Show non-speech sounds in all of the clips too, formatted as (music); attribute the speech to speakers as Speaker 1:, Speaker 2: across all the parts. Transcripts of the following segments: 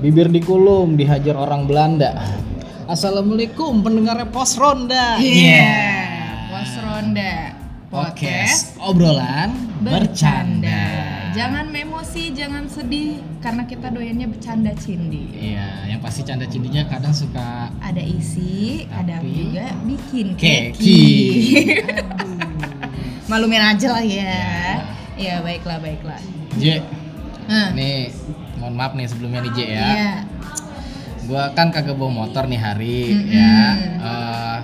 Speaker 1: Bibir dikulum dihajar orang Belanda. Assalamualaikum pendengar pos ronda.
Speaker 2: Iya. Pos Ronda.
Speaker 1: Podcast obrolan bercanda.
Speaker 2: Jangan emosi, jangan sedih karena kita doyannya bercanda cindi.
Speaker 1: Iya, yang pasti canda cindinya kadang suka
Speaker 2: Ada isi, ada
Speaker 1: Tapi-
Speaker 2: juga bikin
Speaker 1: Keki.
Speaker 2: keki. (laughs) Malumin aja lah ya.
Speaker 1: Ya.
Speaker 2: Ya, baiklah, baiklah.
Speaker 1: J.
Speaker 2: Nah,
Speaker 1: Nih, mohon maaf nih sebelumnya nih J ya.
Speaker 2: Iya.
Speaker 1: Gua kan kagak bawa motor nih hari
Speaker 2: Mm-mm.
Speaker 1: ya. Eh,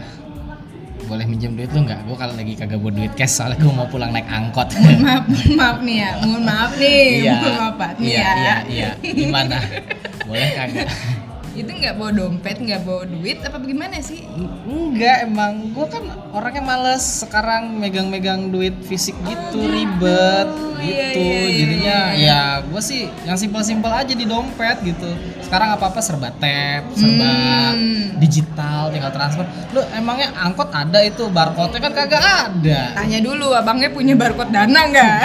Speaker 1: boleh minjem duit lu nggak? Gue kalau lagi kagak bawa duit cash soalnya gue mau pulang naik angkot.
Speaker 2: Mohon maaf, mohon maaf nih ya. Mohon maaf nih.
Speaker 1: Iya.
Speaker 2: Mohon maaf Pak.
Speaker 1: Iya,
Speaker 2: ya.
Speaker 1: iya, iya. Gimana? Boleh kagak?
Speaker 2: Itu nggak bawa dompet, nggak bawa duit apa bagaimana sih?
Speaker 1: Enggak emang gue kan orangnya males sekarang megang-megang duit fisik gitu ribet
Speaker 2: Oh,
Speaker 1: gitu
Speaker 2: iya, iya,
Speaker 1: jadinya
Speaker 2: iya.
Speaker 1: Ya gue sih yang simpel-simpel aja di dompet gitu sekarang apa-apa serba tap serba
Speaker 2: Hmm.
Speaker 1: digital tinggal transfer lu emangnya angkot ada itu barcode kan kagak ada
Speaker 2: Tanya dulu, abangnya punya barcode dana nggak?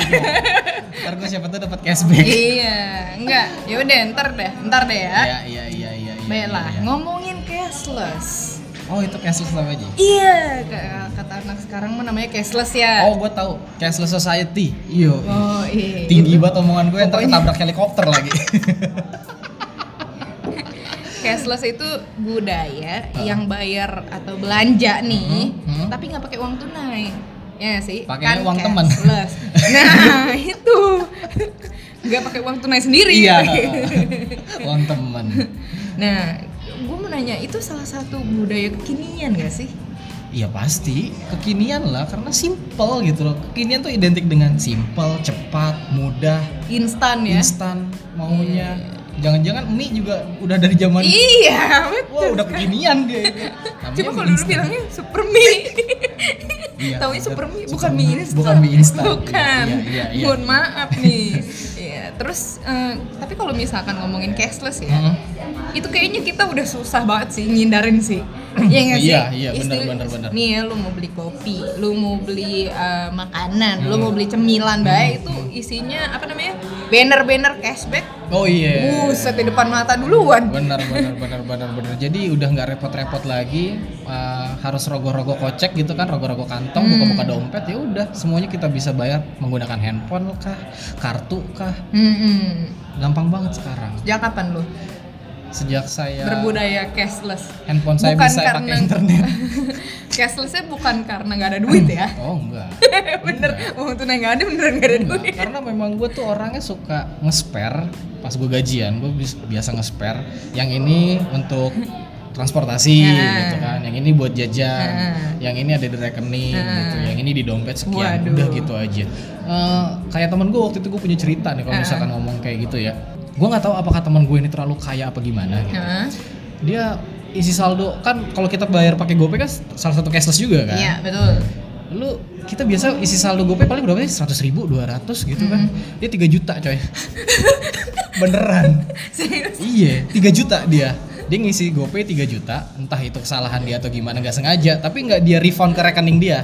Speaker 2: (laughs)
Speaker 1: ntar gue siapa tuh dapat cashback
Speaker 2: iya, enggak. Ya udah, ntar deh, ntar deh ya.
Speaker 1: iya iya iya iya iya,
Speaker 2: Baiklah,
Speaker 1: iya.
Speaker 2: ngomongin cashless.
Speaker 1: Oh itu cashless aja
Speaker 2: Iya, ka- kata anak sekarang mah namanya cashless ya.
Speaker 1: oh gue tahu cashless society iya
Speaker 2: Oh, iya.
Speaker 1: tinggi banget omongan gue ntar
Speaker 2: Pokoknya-
Speaker 1: ketabrak helikopter lagi (laughs)
Speaker 2: Cashless itu budaya
Speaker 1: Ah.
Speaker 2: yang bayar atau belanja nih,
Speaker 1: Mhm, mhm.
Speaker 2: tapi nggak pakai uang tunai. Ya sih?
Speaker 1: Pakainya uang teman. (laughs)
Speaker 2: Nah, itu. Nggak pakai uang tunai sendiri.
Speaker 1: iya (laughs) uang temen
Speaker 2: Nah, nanya, itu salah satu budaya kekinian gak sih?
Speaker 1: iya pasti kekinian lah karena simple gitu loh kekinian tuh identik dengan simple cepat mudah
Speaker 2: Instan ya?
Speaker 1: instan maunya jangan-jangan mie juga udah dari zaman
Speaker 2: Iya,
Speaker 1: wah
Speaker 2: betul.
Speaker 1: udah kekinian dia (laughs)
Speaker 2: Coba kalau dulu bilangnya super mie. (laughs)
Speaker 1: Iya, bener.
Speaker 2: super mie, bukan mie
Speaker 1: mie,
Speaker 2: instan.
Speaker 1: bukan mie instan.
Speaker 2: Bukan.
Speaker 1: Iya, iya, iya.
Speaker 2: Mohon maaf nih. Iya, terus eh, tapi kalau misalkan ngomongin cashless ya,
Speaker 1: Hmm.
Speaker 2: itu kayaknya kita udah susah banget sih ngindarin sih. (clears throat) Iya nggak sih?
Speaker 1: Iya, iya, benar, benar, benar.
Speaker 2: Nih ya, lu mau beli kopi, lu mau beli eh, makanan, lu
Speaker 1: Hmm.
Speaker 2: mau beli cemilan, baik itu isinya apa namanya? Banner-banner cashback.
Speaker 1: Oh iya.
Speaker 2: Buset di depan mata duluan.
Speaker 1: benar benar benar benar benar. Jadi udah nggak repot-repot lagi uh, harus rogoh-rogoh kocek gitu kan rogoh-rogoh kantong
Speaker 2: Hmm.
Speaker 1: buka-buka dompet ya udah semuanya kita bisa bayar. Menggunakan handphone kah kartu kah?
Speaker 2: Hmm,
Speaker 1: gampang banget sekarang.
Speaker 2: Sejak kapan lu
Speaker 1: sejak saya
Speaker 2: berbudaya cashless?
Speaker 1: handphone saya
Speaker 2: Bukan
Speaker 1: bisa pakai internet (laughs)
Speaker 2: Cashlessnya bukan karena nggak ada duit ya?
Speaker 1: oh enggak (laughs)
Speaker 2: Bener, uang tunai nggak ada beneran nggak ada
Speaker 1: Enggak,
Speaker 2: duit.
Speaker 1: karena memang gue tuh orangnya suka nge-spare pas gue gajian gue biasa nge-spare yang ini untuk transportasi
Speaker 2: Ah.
Speaker 1: gitu kan yang ini buat jajan
Speaker 2: Ah.
Speaker 1: yang ini ada di rekening
Speaker 2: Ah.
Speaker 1: gitu yang ini di dompet sekian
Speaker 2: Waduh.
Speaker 1: udah gitu aja Eh, kayak temen gue waktu itu gue punya cerita nih kalau misalkan ngomong kayak gitu ya gue nggak tahu apakah teman gue ini terlalu kaya apa gimana gitu. Dia isi saldo kan kalau kita bayar pakai GoPay kan salah satu cashless juga kan?
Speaker 2: Iya betul.
Speaker 1: lu kita biasa isi saldo GoPay paling berapa sih? 100 ribu, 200 gitu kan? Dia 3 juta coy. (laughs) Beneran.
Speaker 2: Serius?
Speaker 1: iya 3 juta dia. Dia ngisi GoPay 3 juta entah itu kesalahan dia atau gimana nggak sengaja. Tapi nggak dia refund ke rekening dia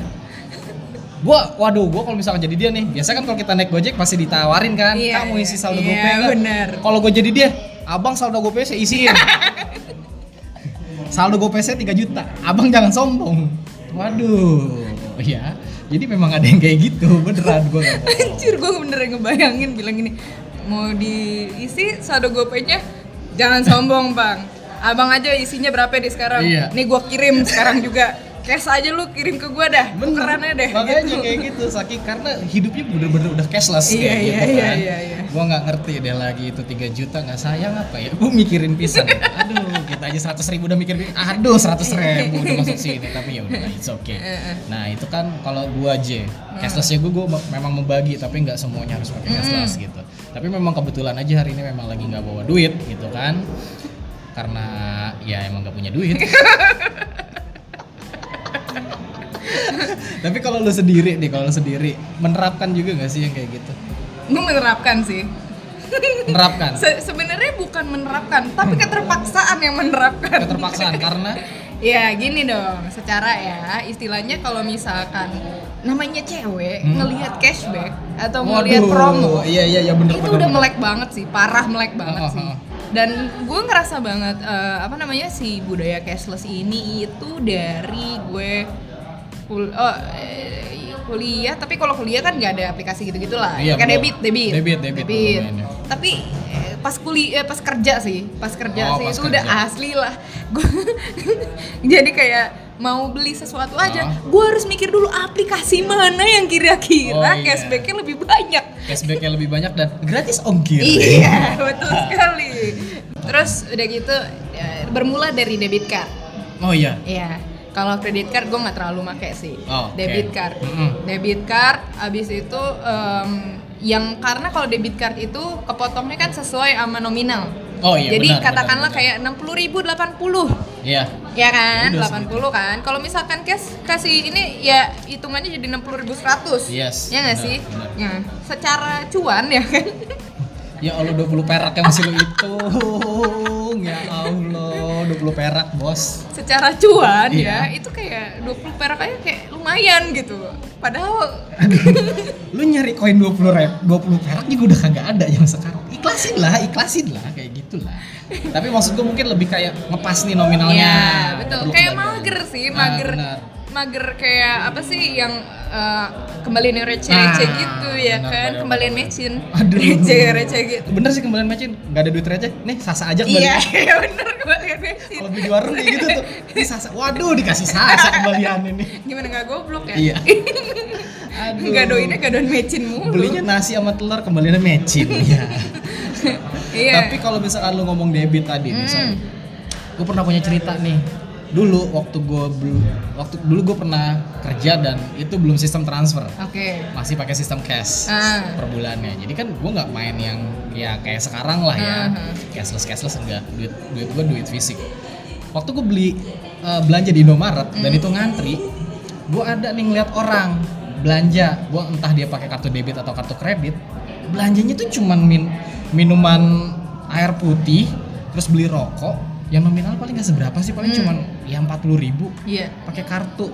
Speaker 1: gua waduh gua kalau misalkan jadi dia nih biasa kan kalau kita naik gojek pasti ditawarin kan
Speaker 2: Iya,
Speaker 1: kamu isi saldo
Speaker 2: iya,
Speaker 1: GoPay nggak?"
Speaker 2: bener.
Speaker 1: kalau gue jadi dia abang saldo GoPay saya isiin (laughs) saldo GoPay saya 3 juta abang jangan sombong waduh ya jadi memang ada yang kayak gitu beneran gue gak bohong
Speaker 2: Anjir gue beneran ngebayangin bilang gini mau diisi saldo gopaynya jangan sombong bang. Abang aja isinya berapa di sekarang?
Speaker 1: Iya.
Speaker 2: Nih gue kirim sekarang juga. Cash aja lu kirim ke gue dah. Tukerannya deh.
Speaker 1: makanya
Speaker 2: gitu.
Speaker 1: kayak gitu saking karena hidupnya bener-bener udah cashless
Speaker 2: Iya,
Speaker 1: kayak
Speaker 2: iya,
Speaker 1: gitu
Speaker 2: iya,
Speaker 1: kan.
Speaker 2: iya, iya.
Speaker 1: gue nggak ngerti deh lagi itu 3 juta nggak sayang apa ya? Gue (laughs) mikirin pisan. Aduh kita aja 100 ribu udah mikir aduh 100 ribu udah masuk sini tapi ya udah it's okay.
Speaker 2: Eh,
Speaker 1: nah itu kan kalau gue aja cashlessnya gue gue memang membagi tapi nggak semuanya harus pakai cashless gitu. Tapi memang kebetulan aja hari ini memang lagi nggak bawa duit gitu kan. Karena ya emang nggak punya duit (laughs) (laughs) tapi kalau lu sendiri nih kalau lu sendiri menerapkan juga nggak sih yang kayak gitu
Speaker 2: Gue menerapkan sih.
Speaker 1: menerapkan
Speaker 2: Se- Sebenarnya bukan menerapkan, tapi keterpaksaan yang menerapkan.
Speaker 1: keterpaksaan karena (laughs)
Speaker 2: Ya gini dong, secara ya istilahnya kalau misalkan namanya cewek
Speaker 1: Hmm.
Speaker 2: ngelihat cashback atau ngelihat promo
Speaker 1: iya iya iya bener
Speaker 2: itu
Speaker 1: bener
Speaker 2: udah
Speaker 1: bener.
Speaker 2: melek banget sih, parah melek banget
Speaker 1: Oh, oh,
Speaker 2: sih.
Speaker 1: oh.
Speaker 2: dan gue ngerasa banget eh, apa namanya si budaya cashless ini itu dari gue kul oh, eh, kuliah tapi kalau kuliah kan nggak ada aplikasi gitu gitulah
Speaker 1: Iya,
Speaker 2: kan debit debit
Speaker 1: Debit, debit belum mainnya.
Speaker 2: tapi eh, pas kuliah pas kerja sih pas kerja
Speaker 1: Oh,
Speaker 2: sih
Speaker 1: pas
Speaker 2: itu udah
Speaker 1: kerja.
Speaker 2: asli lah (laughs) (laughs) jadi kayak mau beli sesuatu aja
Speaker 1: Ah.
Speaker 2: gue harus mikir dulu aplikasi mana yang kira-kira
Speaker 1: Oh, iya.
Speaker 2: cashbacknya lebih banyak
Speaker 1: Cashbacknya lebih banyak dan gratis ongkir.
Speaker 2: iya (laughs) betul sekali terus udah gitu ya, bermula dari debit card
Speaker 1: Oh iya.
Speaker 2: Iya, kalau kredit card gue nggak terlalu make sih.
Speaker 1: Oh, oke.
Speaker 2: Debit card,
Speaker 1: Mm-mm.
Speaker 2: debit card. Abis itu em, yang karena kalau debit card itu kepotongnya kan sesuai sama nominal.
Speaker 1: Oh iya.
Speaker 2: Jadi
Speaker 1: benar,
Speaker 2: katakanlah
Speaker 1: benar,
Speaker 2: kayak enam puluh ribu delapan puluh,
Speaker 1: Iya.
Speaker 2: ya kan?
Speaker 1: Udah
Speaker 2: 80 kan. Kalau misalkan cash kasih ini ya hitungannya jadi enam puluh ribu seratus.
Speaker 1: Yes,
Speaker 2: Ya nggak sih?
Speaker 1: benar.
Speaker 2: Ya, secara cuan ya kan. (laughs)
Speaker 1: Ya Allah 20 perak yang masih lu hitung. Ya Allah 20 perak, Bos.
Speaker 2: secara cuan
Speaker 1: Iya.
Speaker 2: ya itu kayak 20 perak aja kayak lumayan gitu. Padahal
Speaker 1: Lu nyari koin 20 rep, 20 perak juga udah kagak ada yang sekarang. Ikhlasin lah, ikhlasin lah kayak gitulah. Tapi maksud gua mungkin lebih kayak ngepas nih nominalnya.
Speaker 2: Iya, betul.
Speaker 1: Perlu
Speaker 2: Kayak mager sih,
Speaker 1: Nah,
Speaker 2: mager.
Speaker 1: benar.
Speaker 2: Mager kayak apa sih yang uh, kembaliin yang receh-receh
Speaker 1: Nah,
Speaker 2: gitu ya
Speaker 1: benar,
Speaker 2: kan, kembaliin mecin.
Speaker 1: Aduh.
Speaker 2: Receh-receh gitu.
Speaker 1: Bener sih kembalian matchin, nggak ada duit receh. Nih sasa aja kembali.
Speaker 2: Iya, (laughs) iya bener kembaliin mecin.
Speaker 1: Kalau di warung kayak gitu tuh. Nih sasa. Waduh, dikasih sasa kembalian ini.
Speaker 2: Gimana nggak goblok ya?
Speaker 1: Iya. (laughs) Aduh.
Speaker 2: Gadoinnya gadoin mecin mulu.
Speaker 1: Belinya nasi sama telur kembaliannya matching (laughs) ya.
Speaker 2: Iya.
Speaker 1: Tapi kalau misalkan lu ngomong debit tadi
Speaker 2: Hmm.
Speaker 1: misalnya, gue pernah punya cerita nih. Dulu waktu gue belum, waktu dulu gue pernah kerja dan itu belum sistem transfer,
Speaker 2: Oke.
Speaker 1: masih pakai sistem cash
Speaker 2: Ah.
Speaker 1: per bulannya. Jadi kan gue nggak main yang ya kayak sekarang lah ya,
Speaker 2: ah.
Speaker 1: cashless cashless enggak. Duit duit gue duit fisik. Waktu gue beli eh, belanja di Indomaret dan
Speaker 2: Hmm.
Speaker 1: itu ngantri, gue ada nih ngeliat orang belanja, gue entah dia pakai kartu debit atau kartu kredit, belanjanya tuh cuman min minuman air putih, terus beli rokok, yang nominal paling nggak seberapa sih, paling
Speaker 2: Hmm.
Speaker 1: cuman ya 40 ribu.
Speaker 2: Iya.
Speaker 1: pakai kartu.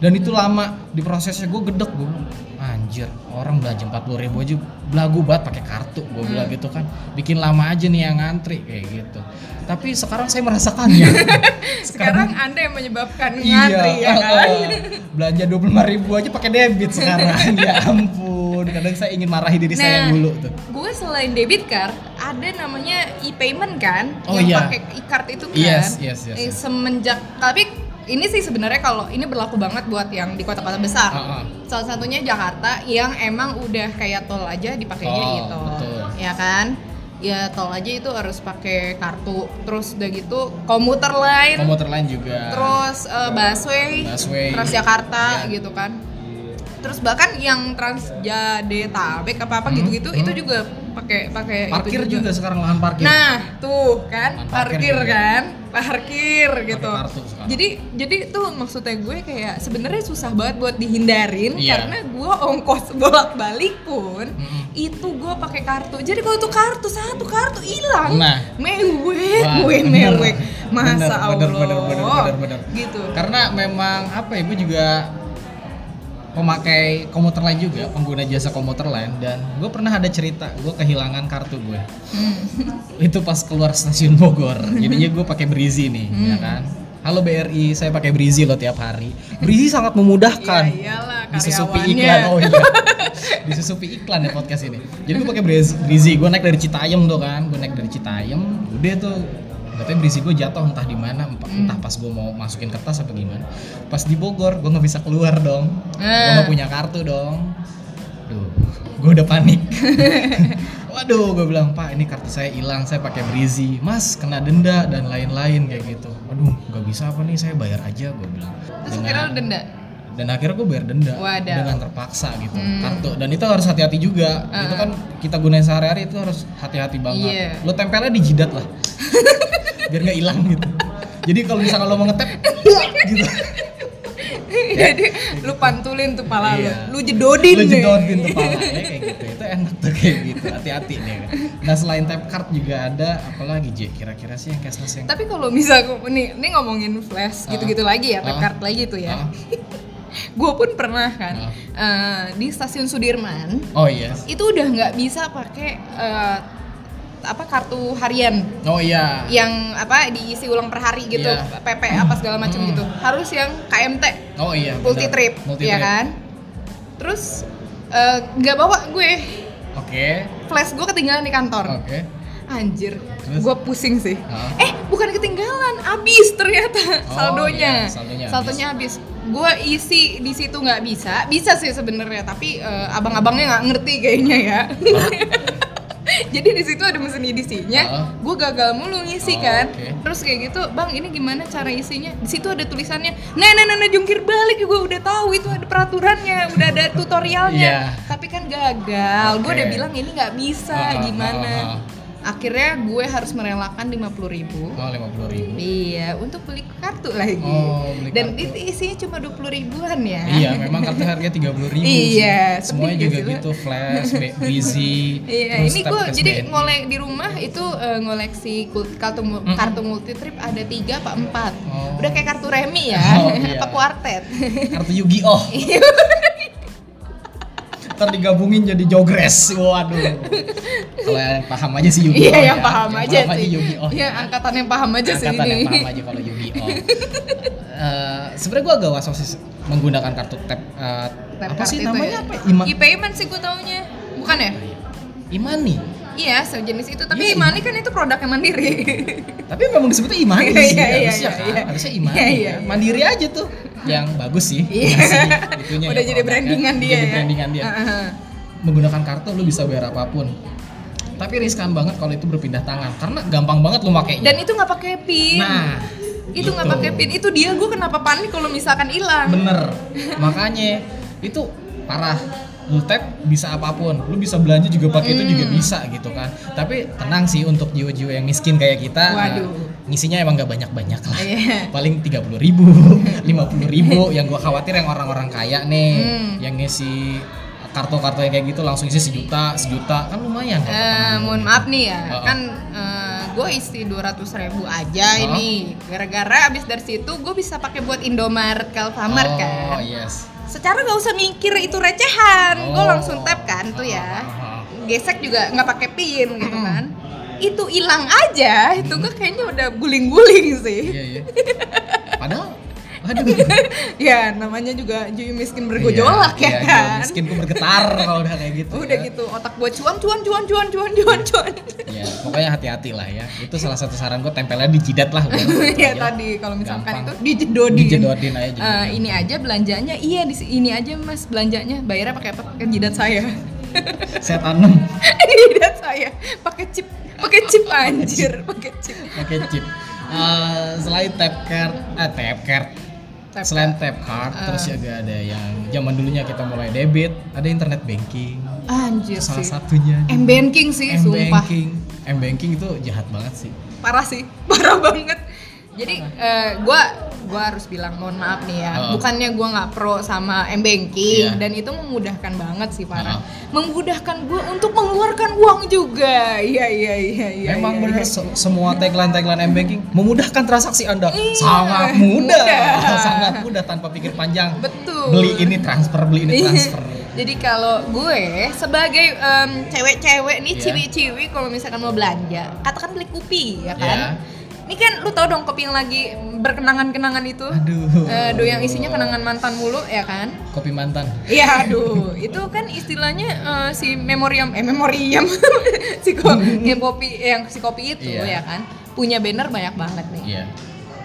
Speaker 1: Dan itu lama. Di prosesnya gue gedek gue anjir orang belanja 40 ribu aja belagu banget pakai kartu gue bilang
Speaker 2: Hmm.
Speaker 1: gitu kan. Bikin lama aja nih yang ngantri kayak gitu. Tapi sekarang saya merasakannya (laughs)
Speaker 2: Sekarang Anda yang menyebabkan
Speaker 1: iya
Speaker 2: ngantri ya kan?
Speaker 1: belanja 25 ribu aja pakai debit sekarang. (laughs) Ya ampun kadang saya ingin marahi diri saya
Speaker 2: Nah.
Speaker 1: yang dulu tuh
Speaker 2: gue selain debit card ada namanya e-payment kan
Speaker 1: Oh,
Speaker 2: yang
Speaker 1: iya.
Speaker 2: pakai e-card itu kan
Speaker 1: Yes, yes, yes,
Speaker 2: Eh,
Speaker 1: yes.
Speaker 2: semenjak tapi ini sih sebenarnya kalau ini berlaku banget buat yang di kota-kota besar
Speaker 1: Ah, ah.
Speaker 2: salah satunya Jakarta yang emang udah kayak tol aja dipakainya
Speaker 1: Oh,
Speaker 2: gitu
Speaker 1: betul.
Speaker 2: ya kan ya tol aja itu harus pakai kartu terus udah gitu komuter lain
Speaker 1: komuter lain juga
Speaker 2: terus eh, busway,
Speaker 1: Busway.
Speaker 2: Transjakarta
Speaker 1: Iya.
Speaker 2: gitu kan terus bahkan yang Transjadetabek apa apa
Speaker 1: Hmm,
Speaker 2: gitu-gitu
Speaker 1: hmm.
Speaker 2: itu juga pakai pakai itu
Speaker 1: parkir juga sekarang lahan parkir
Speaker 2: nah tuh kan
Speaker 1: Lahan parkir
Speaker 2: parkir
Speaker 1: juga.
Speaker 2: kan parkir gitu jadi jadi tuh maksudnya gue kayak sebenarnya susah banget buat dihindarin
Speaker 1: Iya.
Speaker 2: karena gue ongkos (laughs) bolak balik pun
Speaker 1: Mm-mm.
Speaker 2: itu gue pakai kartu jadi kalau tuh kartu satu kartu hilang
Speaker 1: Nah.
Speaker 2: mewek
Speaker 1: Wah, (laughs)
Speaker 2: gue mewek masa
Speaker 1: Bener,
Speaker 2: Allah
Speaker 1: bener, bener, bener, bener, bener.
Speaker 2: gitu
Speaker 1: karena memang apa ya gue juga pemakai komuter lain juga pengguna jasa komuter lain dan gue pernah ada cerita gue kehilangan kartu gue
Speaker 2: Hmm.
Speaker 1: itu pas keluar stasiun Bogor. Jadinya gue pakai Brizi nih
Speaker 2: Hmm.
Speaker 1: ya kan? Halo BRI saya pakai Brizi loh tiap hari. Brizi sangat memudahkan.
Speaker 2: Ya iyalah
Speaker 1: disusupi iklan oh iya. Disusupi iklan ya podcast ini. Jadi gue pakai Brizi gue naik dari Citayam tuh kan gue naik dari Citayam. Udah tuh katanya Brizi gue jatuh entah di mana entah,
Speaker 2: Hmm.
Speaker 1: entah pas gue mau masukin kertas apa gimana pas di Bogor gue nggak bisa keluar dong gue
Speaker 2: Ah.
Speaker 1: nggak punya kartu dong Duh, gue udah panik (laughs) waduh gue bilang pak ini kartu saya hilang saya pakai Brizi mas kena denda dan lain-lain kayak gitu waduh nggak bisa apa nih saya bayar aja gue bilang
Speaker 2: terus
Speaker 1: Dengan-
Speaker 2: kira denda
Speaker 1: dan akhirnya gue bayar denda
Speaker 2: Wadaw.
Speaker 1: dengan terpaksa gitu
Speaker 2: Hmm.
Speaker 1: kartu dan itu harus hati-hati juga
Speaker 2: Ah.
Speaker 1: itu kan kita gunain sehari-hari itu harus hati-hati banget
Speaker 2: Iya.
Speaker 1: lo tempelnya di jidat lah (laughs) biar nggak hilang gitu jadi kalau misalnya lo mau ngetep gitu
Speaker 2: jadi lu pantulin tuh pala
Speaker 1: Iya.
Speaker 2: lu lu jedodin deh.
Speaker 1: jedodin tuh palanya kayak gitu itu enak tuh kayak gitu hati-hati nih nah selain tap card juga ada apalagi J kira-kira sih yang cashless yang
Speaker 2: tapi kalau misal nih nih ngomongin flash
Speaker 1: Ah.
Speaker 2: gitu-gitu lagi ya tap
Speaker 1: Ah.
Speaker 2: card lagi tuh ya
Speaker 1: Ah. (laughs)
Speaker 2: gue pun pernah kan
Speaker 1: Ah.
Speaker 2: eh, di stasiun Sudirman
Speaker 1: oh iya
Speaker 2: itu udah nggak bisa pakai eh, apa kartu harian
Speaker 1: Oh iya.
Speaker 2: yang apa diisi ulang per hari gitu,
Speaker 1: Iya.
Speaker 2: PP apa segala macam
Speaker 1: Hmm.
Speaker 2: gitu. Harus yang KMT,
Speaker 1: Oh iya.
Speaker 2: multi trip,
Speaker 1: Multi
Speaker 2: ya kan? Terus eh, nggak bawa gue,
Speaker 1: Oke.
Speaker 2: flash gue ketinggalan di kantor.
Speaker 1: Oke.
Speaker 2: Anjir,
Speaker 1: Terus?
Speaker 2: gue pusing sih.
Speaker 1: Hah?
Speaker 2: Eh, bukan ketinggalan, habis ternyata
Speaker 1: Oh,
Speaker 2: saldonya.
Speaker 1: iya, saldonya
Speaker 2: saldonya habis. Gue isi di situ nggak bisa, bisa sih sebenarnya, tapi eh, abang-abangnya nggak ngerti kayaknya ya. (laughs) Jadi di situ ada mesin edisinya,
Speaker 1: Heeh.
Speaker 2: gue gagal mulu ngisi
Speaker 1: Oh,
Speaker 2: kan.
Speaker 1: oke.
Speaker 2: Terus kayak gitu, bang ini gimana cara isinya? Di situ ada tulisannya, nah nah nah, nah, jungkir balik gue udah tahu itu ada peraturannya, udah ada tutorialnya.
Speaker 1: Iya.
Speaker 2: Tapi kan gagal, gue
Speaker 1: Oke.
Speaker 2: udah bilang ini nggak bisa,
Speaker 1: Heeh,
Speaker 2: gimana?
Speaker 1: heeh,
Speaker 2: Akhirnya gue harus merelakan 50.000 ribu
Speaker 1: Oh lima puluh ribu.
Speaker 2: Iya, untuk beli kartu lagi.
Speaker 1: Oh, beli
Speaker 2: Dan
Speaker 1: kartu.
Speaker 2: itu isinya cuma 20 ribuan ya.
Speaker 1: Iya, memang kartu harga tiga puluh ribu.
Speaker 2: Iya,
Speaker 1: Semuanya juga
Speaker 2: sih, Lu.
Speaker 1: gitu, flash, breezy. (laughs)
Speaker 2: Iya,
Speaker 1: terus
Speaker 2: ini gue jadi ngolek di rumah itu eh, ngoleksi kartu kartu multi trip ada tiga apa empat.
Speaker 1: Oh.
Speaker 2: Udah kayak kartu remi ya,
Speaker 1: Oh, (laughs) iya.
Speaker 2: apa kuartet.
Speaker 1: kartu Yu-Gi-Oh. (laughs) Ntar digabungin jadi Jogres. Waduh. Kalau yang paham aja sih Yu-Gi-Oh.
Speaker 2: Iya,
Speaker 1: ya.
Speaker 2: yang paham aja sih.
Speaker 1: Yu-Gi-Oh.
Speaker 2: Iya, angkatan yang paham aja sih
Speaker 1: Angkatan yang paham aja kalau Yu-Gi-Oh. Eh, Sebenarnya gue agak sih menggunakan kartu tap. eh,
Speaker 2: Tap
Speaker 1: apa sih namanya
Speaker 2: ya.
Speaker 1: apa? Ima
Speaker 2: E-payment sih gue taunya. Bukan ya?
Speaker 1: Imani.
Speaker 2: Iya, sejenis itu. Tapi
Speaker 1: Iya,
Speaker 2: Imani kan itu produknya mandiri.
Speaker 1: Tapi memang disebutnya Imani
Speaker 2: Iya,
Speaker 1: sih,
Speaker 2: iya, iya,
Speaker 1: harusnya
Speaker 2: iya,
Speaker 1: kan.
Speaker 2: iya.
Speaker 1: Harusnya Imani.
Speaker 2: Iya, iya, iya.
Speaker 1: Mandiri aja tuh. Yang bagus sih.
Speaker 2: Iya.
Speaker 1: itunya
Speaker 2: Udah
Speaker 1: ya,
Speaker 2: jadi
Speaker 1: produknya.
Speaker 2: brandingan dia
Speaker 1: Jadi
Speaker 2: ya.
Speaker 1: brandingan dia. Menggunakan kartu lu bisa bayar apa pun. Tapi riskan banget kalau itu berpindah tangan karena gampang banget lu makainya.
Speaker 2: Dan itu nggak pakai pin.
Speaker 1: Nah,
Speaker 2: itu nggak
Speaker 1: itu.
Speaker 2: pakai pin. Itu dia gue kenapa panik kalau misalkan hilang.
Speaker 1: Bener. Makanya itu parah. Lu tap bisa apa pun. Lu bisa belanja juga pakai itu juga
Speaker 2: Hmm.
Speaker 1: bisa gitu kan. Tapi tenang sih untuk jiwa-jiwa yang miskin kayak kita.
Speaker 2: Waduh.
Speaker 1: Eh, ngisinya emang gak banyak-banyak lah.
Speaker 2: Iya.
Speaker 1: Paling 30 ribu, (laughs) 50 ribu. yang gua khawatir yang orang-orang kaya nih,
Speaker 2: Hmm.
Speaker 1: yang ngisi kartu-kartu yang kayak gitu langsung isi sejuta, sejuta kan lumayan. kan,
Speaker 2: Eh,
Speaker 1: teman-teman.
Speaker 2: mohon maaf nih ya,
Speaker 1: Oh.
Speaker 2: kan gue isi 200 ribu aja
Speaker 1: Oh.
Speaker 2: ini. Gara-gara abis dari situ gue bisa pakai buat Indomaret, Alfamart
Speaker 1: oh,
Speaker 2: kan.
Speaker 1: yes.
Speaker 2: Secara gak usah mikir itu recehan, gue
Speaker 1: Oh.
Speaker 2: langsung tap kan tuh ya.
Speaker 1: Ah, ah.
Speaker 2: Gesek juga nggak pakai pin gitu kan. Itu hilang aja, itu gue kayaknya udah guling-guling sih.
Speaker 1: Iya, iya. Padahal (laughs) aduh.
Speaker 2: ya namanya juga Juyu miskin bergojolak
Speaker 1: Iya,
Speaker 2: ya
Speaker 1: iya,
Speaker 2: kan.
Speaker 1: Miskin gue bergetar kalau udah kayak gitu.
Speaker 2: Udah
Speaker 1: ya.
Speaker 2: gitu otak gue cuan cuan cuan cuan cuan cuan cuan.
Speaker 1: Ya, pokoknya hati-hati lah ya. Itu salah satu saran gue tempelnya di jidat lah.
Speaker 2: ya
Speaker 1: Aja.
Speaker 2: tadi kalau misalkan
Speaker 1: Gampang.
Speaker 2: itu dijedodin.
Speaker 1: Dijedodin aja.
Speaker 2: Eh,
Speaker 1: jedodin.
Speaker 2: ini aja belanjanya iya di ini aja mas belanjanya bayarnya pakai apa pakai jidat saya
Speaker 1: Saya tanam (laughs)
Speaker 2: jidat saya pakai chip pakai chip anjir pakai chip
Speaker 1: pakai chip. Eh, selain tap card, eh tap card.
Speaker 2: Tap
Speaker 1: selain tap card,
Speaker 2: Eh.
Speaker 1: terus juga ada yang zaman dulunya kita mulai debit, ada internet banking.
Speaker 2: anjir
Speaker 1: Salah
Speaker 2: sih
Speaker 1: satunya.
Speaker 2: m banking sih
Speaker 1: M
Speaker 2: sumpah
Speaker 1: banking. M banking itu jahat banget sih.
Speaker 2: parah sih (laughs) parah banget jadi eh, gua gua harus bilang mohon maaf nih ya
Speaker 1: Oh.
Speaker 2: bukannya gua nggak pro sama m banking
Speaker 1: Iya.
Speaker 2: dan itu memudahkan banget sih parah
Speaker 1: Oh.
Speaker 2: memudahkan gua untuk mengeluarkan uang juga iya iya iya iya
Speaker 1: Memang
Speaker 2: iya,
Speaker 1: bener se- semua tagline tagline M banking memudahkan transaksi Anda.
Speaker 2: Iya,
Speaker 1: sangat mudah.
Speaker 2: mudah. (laughs)
Speaker 1: sangat mudah tanpa pikir panjang.
Speaker 2: betul
Speaker 1: Beli ini transfer, beli ini
Speaker 2: Iya.
Speaker 1: transfer.
Speaker 2: Jadi kalau gue sebagai em, cewek-cewek nih
Speaker 1: Iya.
Speaker 2: ciwi-ciwi kalau misalkan mau belanja, katakan beli kopi ya kan. Ini kan lu tau dong kopi yang lagi berkenangan-kenangan itu.
Speaker 1: Aduh.
Speaker 2: Eh, aduh yang isinya kenangan mantan mulu ya kan.
Speaker 1: Kopi mantan.
Speaker 2: Iya aduh, itu kan istilahnya eh, si memoriam eh memoriam (laughs) si ko- (laughs) kopi yang si kopi itu
Speaker 1: Iya.
Speaker 2: ya kan punya banner banyak banget nih.
Speaker 1: Iya.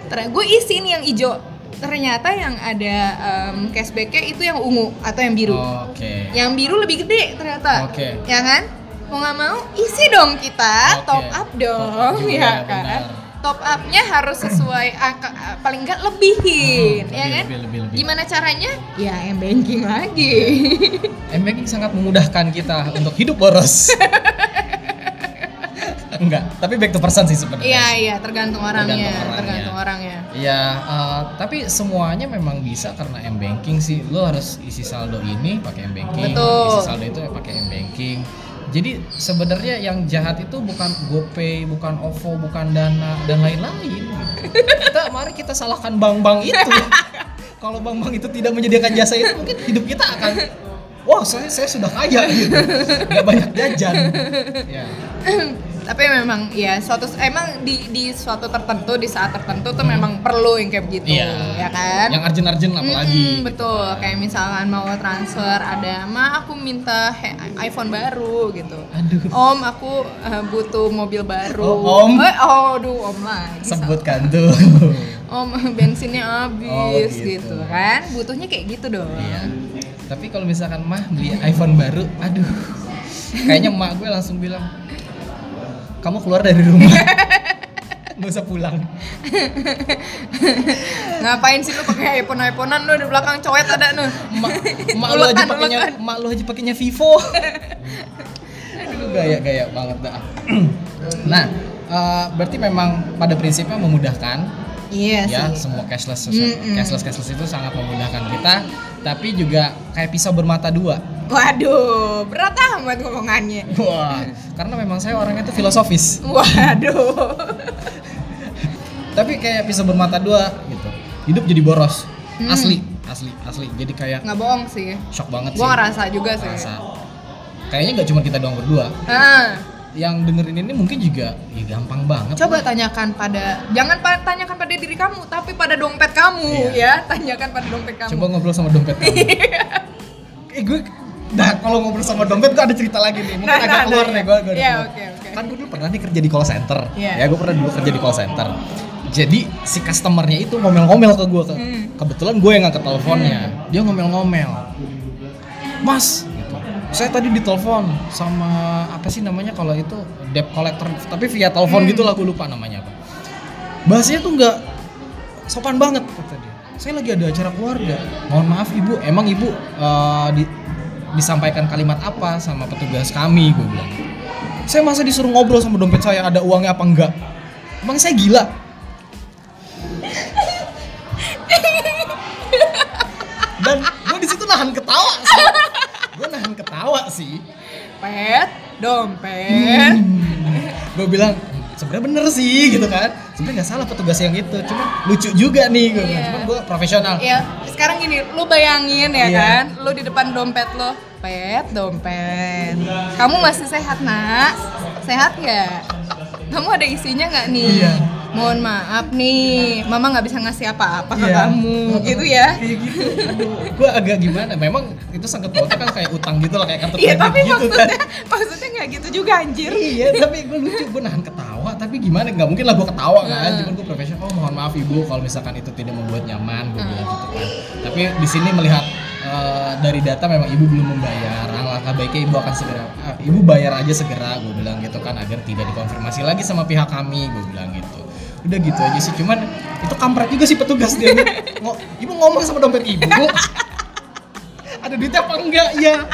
Speaker 2: Ternyata gue isi nih yang hijau. Ternyata yang ada em, cashbacknya itu yang ungu atau yang biru.
Speaker 1: Oke.
Speaker 2: Yang biru lebih gede ternyata.
Speaker 1: Oke.
Speaker 2: Ya kan? Mau nggak mau isi dong kita,
Speaker 1: Oke.
Speaker 2: top up dong,
Speaker 1: Top up juga,
Speaker 2: ya kan?
Speaker 1: benar.
Speaker 2: Top upnya harus sesuai angka paling nggak lebihin,
Speaker 1: Hmm,
Speaker 2: ya
Speaker 1: lebih,
Speaker 2: kan?
Speaker 1: lebih, lebih, lebih.
Speaker 2: Gimana caranya? Ya m banking lagi. (laughs)
Speaker 1: M banking sangat memudahkan kita untuk hidup boros. (laughs) Enggak, tapi back to person sih sebenarnya.
Speaker 2: Iya iya, tergantung orangnya,
Speaker 1: Tergantung orangnya.
Speaker 2: tergantung orangnya.
Speaker 1: Iya, eh, tapi semuanya memang bisa karena M banking sih. Lo harus isi saldo ini pakai M banking,
Speaker 2: Betul.
Speaker 1: isi saldo itu ya pakai M banking. Jadi sebenarnya yang jahat itu bukan GoPay, bukan OVO, bukan Dana dan lain-lain. Kita mari kita salahkan bank-bank itu. (laughs) Kalau bank-bank itu tidak menyediakan jasa itu, mungkin hidup kita akan Wah, saya, saya sudah kaya gitu. Nggak banyak jajan. Ya. (clears throat)
Speaker 2: tapi memang ya suatu emang di di suatu tertentu di saat tertentu tuh memang perlu yang kayak begitu
Speaker 1: Iya.
Speaker 2: ya kan
Speaker 1: Yang urgent-urgent apalagi.
Speaker 2: Mm-mm, betul kayak misalkan mau transfer ada ma aku minta iPhone baru gitu
Speaker 1: Aduh.
Speaker 2: om aku eh, butuh mobil baru
Speaker 1: Oh, om.
Speaker 2: eh, oh aduh om lagi
Speaker 1: Sebutkan tuh.
Speaker 2: om (laughs) bensinnya habis
Speaker 1: Oh, gitu.
Speaker 2: gitu. kan butuhnya kayak gitu dong
Speaker 1: Iya. Tapi kalau misalkan mah beli iPhone baru, aduh. Kayaknya emak gue langsung bilang, kamu keluar dari rumah. (laughs) Gak usah pulang.
Speaker 2: ngapain sih lu pakai iPhone iPhonean lu di belakang coet ada nu
Speaker 1: Emak, emak lu aja pakainya, emak lu aja pakainya Vivo. Aduh, gaya-gaya banget dah. (clears throat) nah, eh, berarti memang pada prinsipnya memudahkan
Speaker 2: iya
Speaker 1: ya
Speaker 2: sih
Speaker 1: semua cashless
Speaker 2: Mm-mm.
Speaker 1: cashless cashless itu sangat memudahkan kita tapi juga kayak pisau bermata dua.
Speaker 2: Waduh berat amat ngomongannya.
Speaker 1: Wah karena memang saya orangnya itu filosofis.
Speaker 2: Waduh. (laughs)
Speaker 1: Tapi kayak pisau bermata dua gitu. Hidup jadi boros.
Speaker 2: Hmm.
Speaker 1: asli asli asli. Jadi kayak
Speaker 2: nggak bohong sih.
Speaker 1: Shock banget
Speaker 2: gua
Speaker 1: sih.
Speaker 2: ngerasa juga sih.
Speaker 1: Ngerasa. kayaknya nggak cuma kita doang berdua.
Speaker 2: Ah
Speaker 1: yang dengerin ini mungkin juga ya gampang banget
Speaker 2: coba tanyakan pada jangan pa- tanyakan pada diri kamu tapi pada dompet kamu ya tanyakan pada dompet kamu
Speaker 1: coba ngobrol sama dompet kamu (laughs) eh gue Nah, kalau ngobrol sama dompet gue ada cerita lagi nih. Mungkin
Speaker 2: Nah,
Speaker 1: agak
Speaker 2: nah,
Speaker 1: keluar
Speaker 2: nah,
Speaker 1: nih
Speaker 2: iya.
Speaker 1: gue.
Speaker 2: Iya, oke, oke.
Speaker 1: Kan gue dulu pernah nih kerja di call center.
Speaker 2: Iya.
Speaker 1: Ya, gue pernah dulu kerja di call center. Jadi si customernya itu ngomel-ngomel ke gue. Ke,
Speaker 2: Hmm.
Speaker 1: Kebetulan gue yang ngangkat teleponnya. Dia ngomel-ngomel. Mas. Saya tadi ditelepon sama apa sih namanya kalau itu debt collector tapi via telepon
Speaker 2: Hmm.
Speaker 1: gitu lah gue lupa namanya apa. Bahasanya tuh nggak sopan banget kata dia. Saya lagi ada acara keluarga. Mohon maaf ibu, emang ibu eh, di- disampaikan kalimat apa sama petugas kami? Gue bilang. Saya masa disuruh ngobrol sama dompet saya ada uangnya apa enggak? Emang saya gila? Dan gue di situ nahan ketawa sih. Ketawa sih.
Speaker 2: pet dompet
Speaker 1: gue bilang sebenarnya bener sih gitu kan. Sebenarnya nggak salah petugas yang itu cuma lucu juga nih gue
Speaker 2: Iya.
Speaker 1: cuma gue profesional.
Speaker 2: Ya sekarang gini lu bayangin ya
Speaker 1: Iya.
Speaker 2: kan lu di depan dompet lo pet dompet. Kamu masih sehat nak? Sehat ya kamu ada isinya nggak nih?
Speaker 1: Iya.
Speaker 2: Mohon maaf nih mama nggak bisa ngasih apa-apa ke
Speaker 1: Iya.
Speaker 2: kamu gitu ya.
Speaker 1: Kayak gitu. Aduh gue agak gimana? Memang itu sangkut pautnya kan kayak utang gitu lah kayak kartu
Speaker 2: iya
Speaker 1: kredit
Speaker 2: tapi
Speaker 1: gitu
Speaker 2: maksudnya
Speaker 1: kan.
Speaker 2: maksudnya nggak gitu juga anjir.
Speaker 1: Iya tapi gue lucu gue nahan ketawa tapi gimana? Nggak mungkin lah gue ketawa kan.
Speaker 2: Heeh.
Speaker 1: cuman gue profesional oh mohon maaf ibu kalau misalkan itu tidak membuat nyaman gue bilang gitu kan. Tapi di sini melihat eh, dari data memang ibu belum membayar. Alangkah baiknya ibu akan segera ah, ibu bayar aja segera gue bilang gitu kan agar tidak dikonfirmasi lagi sama pihak kami gue bilang gitu udah gitu aja sih cuman itu kampret juga sih petugas dia. Ngo- ibu ngomong sama dompet ibu ada duitnya apa enggak? Ya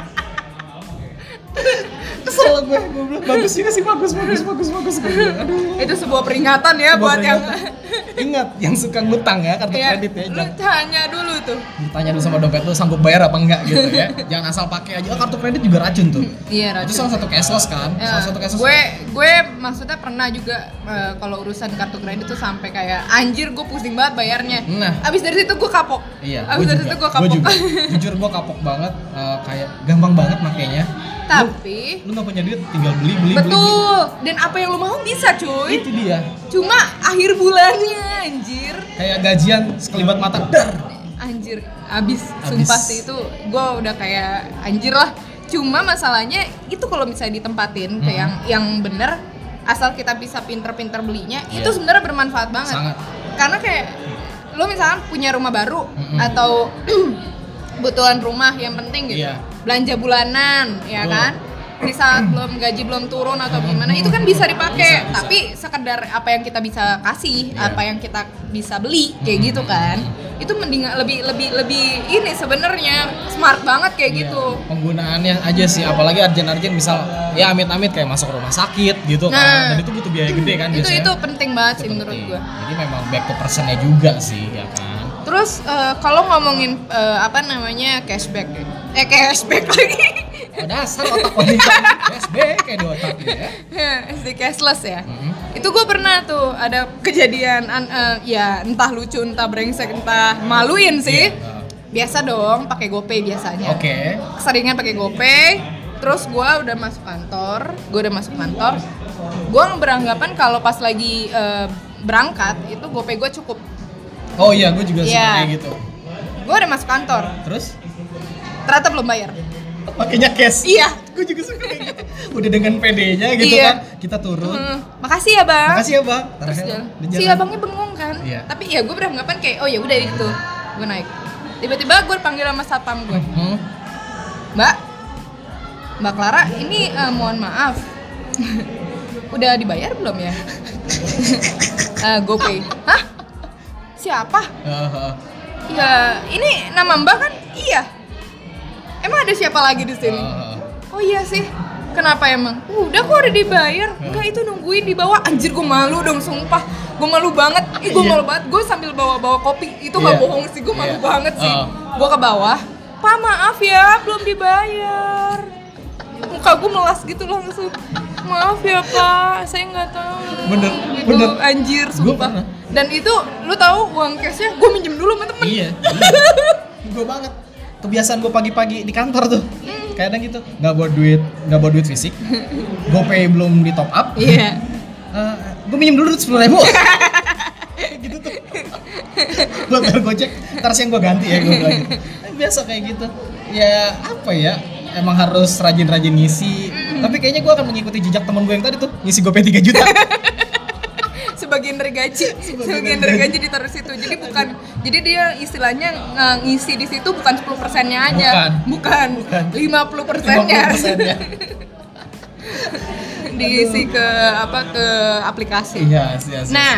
Speaker 1: kesel gue gue bilang. Bagus juga sih bagus bagus bagus bagus. Aduh.
Speaker 2: Itu sebuah peringatan ya
Speaker 1: Sebuah
Speaker 2: buat yang
Speaker 1: peringatan. ingat yang suka ngutang ya kartu
Speaker 2: ya,
Speaker 1: kredit ya
Speaker 2: lu
Speaker 1: jangan.
Speaker 2: tanya dulu tuh
Speaker 1: ditanya dulu sama dompet lu sanggup bayar apa enggak gitu ya (laughs) jangan asal pakai aja oh, kartu kredit juga racun tuh
Speaker 2: iya
Speaker 1: itu
Speaker 2: racun.
Speaker 1: salah satu cashless kan
Speaker 2: Ya,
Speaker 1: salah satu cashless
Speaker 2: gue gue maksudnya pernah juga eh, kalau urusan kartu kredit tuh sampai kayak anjir gue pusing banget bayarnya.
Speaker 1: Nah.
Speaker 2: Abis dari situ gue kapok.
Speaker 1: Iya,
Speaker 2: Abis dari
Speaker 1: juga,
Speaker 2: situ gue kapok.
Speaker 1: juga. (laughs) Jujur gue kapok banget, eh, kayak gampang banget makainya.
Speaker 2: Tapi
Speaker 1: Lu, lu nggak punya duit, tinggal beli, beli, beli,
Speaker 2: betul. Dan apa yang lo mau bisa
Speaker 1: beli.
Speaker 2: cuy.
Speaker 1: Itu dia.
Speaker 2: Cuma akhir bulannya anjir.
Speaker 1: Kayak gajian sekelibat mata, dar.
Speaker 2: Anjir, abis,
Speaker 1: Abis.
Speaker 2: sumpah sih itu gue udah kayak anjir lah. Cuma masalahnya itu kalau misalnya ditempatin ke
Speaker 1: Mhm.
Speaker 2: yang yang bener, asal kita bisa pinter-pinter belinya,
Speaker 1: Iya.
Speaker 2: itu sebenarnya bermanfaat banget.
Speaker 1: Sangat.
Speaker 2: Karena kayak lo misalkan punya rumah baru
Speaker 1: Mhm.
Speaker 2: atau (clears throat) kebutuhan rumah yang penting gitu,
Speaker 1: Iya.
Speaker 2: belanja bulanan, ya
Speaker 1: Betul.
Speaker 2: kan? Di saat belum gaji belum turun atau gimana, itu kan bisa dipakai.
Speaker 1: Bisa, bisa.
Speaker 2: Tapi sekedar apa yang kita bisa kasih,
Speaker 1: Iya.
Speaker 2: apa yang kita bisa beli, kayak gitu kan itu mending lebih lebih lebih ini sebenarnya smart banget kayak
Speaker 1: Iya,
Speaker 2: gitu
Speaker 1: Penggunaannya aja sih, apalagi arjen-arjen misal ya amit-amit kayak masuk rumah sakit gitu kan.
Speaker 2: Nah.
Speaker 1: Dan itu butuh biaya gede kan
Speaker 2: itu
Speaker 1: biasanya.
Speaker 2: itu penting banget
Speaker 1: Itu
Speaker 2: sih menurut gua
Speaker 1: Jadi memang back to personnya juga sih, ya kan.
Speaker 2: terus eh, kalau ngomongin eh, apa namanya cashback eh cashback (laughs) lagi
Speaker 1: Oh, dasar otak wanita. SB kayak di otak ya.
Speaker 2: SD cashless ya.
Speaker 1: Mhm.
Speaker 2: itu gue pernah tuh ada kejadian an- eh, ya entah lucu entah brengsek entah maluin sih.
Speaker 1: Iya,
Speaker 2: biasa dong pakai gopay biasanya.
Speaker 1: Oke.
Speaker 2: keseringan pakai gopay. Terus gue udah masuk kantor gue udah masuk kantor. Gue beranggapan kalau pas lagi eh, berangkat itu gopay gue cukup.
Speaker 1: Oh iya, gue juga suka
Speaker 2: Iya.
Speaker 1: kayak gitu.
Speaker 2: gue udah masuk kantor.
Speaker 1: Terus?
Speaker 2: Ternyata belum bayar
Speaker 1: pakainya cash.
Speaker 2: iya
Speaker 1: Gue juga suka kayak gitu. Udah dengan PD-nya gitu
Speaker 2: Iya.
Speaker 1: kan. Kita turun.
Speaker 2: Hmm, makasih ya bang
Speaker 1: Makasih ya, Bang.
Speaker 2: terus si abangnya bengong kan
Speaker 1: Iya.
Speaker 2: tapi ya gue beranggapan kayak oh ya udah itu gue naik tiba-tiba gue dipanggil sama satpam gue
Speaker 1: Hmm.
Speaker 2: mbak mbak Clara ini eh, mohon maaf (laughs) udah dibayar belum ya (laughs) Eh, GoPay hah siapa
Speaker 1: Ah, ah.
Speaker 2: ya ini nama mbak kan iya emang ada siapa lagi di sini?
Speaker 1: Ah, ah.
Speaker 2: oh iya sih. Kenapa emang? Udah kok udah dibayar? Enggak itu nungguin di bawah. Anjir gue malu dong sumpah. Gue malu banget. Ih gue
Speaker 1: Iya.
Speaker 2: malu banget. Gue sambil bawa bawa kopi. Itu nggak
Speaker 1: Iya.
Speaker 2: bohong sih gue malu
Speaker 1: Iya.
Speaker 2: banget sih.
Speaker 1: Oh.
Speaker 2: gue ke bawah. Pak maaf ya belum dibayar. Muka gue melas gitu langsung. Maaf ya pak. Saya nggak tahu.
Speaker 1: Bener,
Speaker 2: gitu,
Speaker 1: bener.
Speaker 2: anjir sumpah. dan itu lu tahu uang cashnya? Gue minjem dulu sama temen.
Speaker 1: Iya. (laughs) gue banget. Kebiasaan gue pagi-pagi di kantor tuh. Kadang gitu. Nggak bawa duit, nggak bawa duit fisik. GoPay belum di top up.
Speaker 2: iya (laughs)
Speaker 1: gue minjem dulu sepuluh ribu. (laughs) gitu tuh. Buat bayar gojek, ntar siang gue ganti ya gue bilang gitu. Biasa kayak gitu. Ya apa ya? Emang harus rajin-rajin ngisi. Tapi kayaknya gue akan mengikuti jejak temen gue yang tadi tuh ngisi GoPay 3 juta. (laughs)
Speaker 2: sebagian dari gaji
Speaker 1: Sebagian dari
Speaker 2: gaji ditaruh situ jadi bukan jadi dia istilahnya eh, ngisi di situ bukan 10 persennya aja
Speaker 1: Bukan.
Speaker 2: bukan,
Speaker 1: Bukan.
Speaker 2: 50 persennya
Speaker 1: 50%-nya. (laughs)
Speaker 2: diisi ke apa ke aplikasi
Speaker 1: Iya, iya, iya.
Speaker 2: nah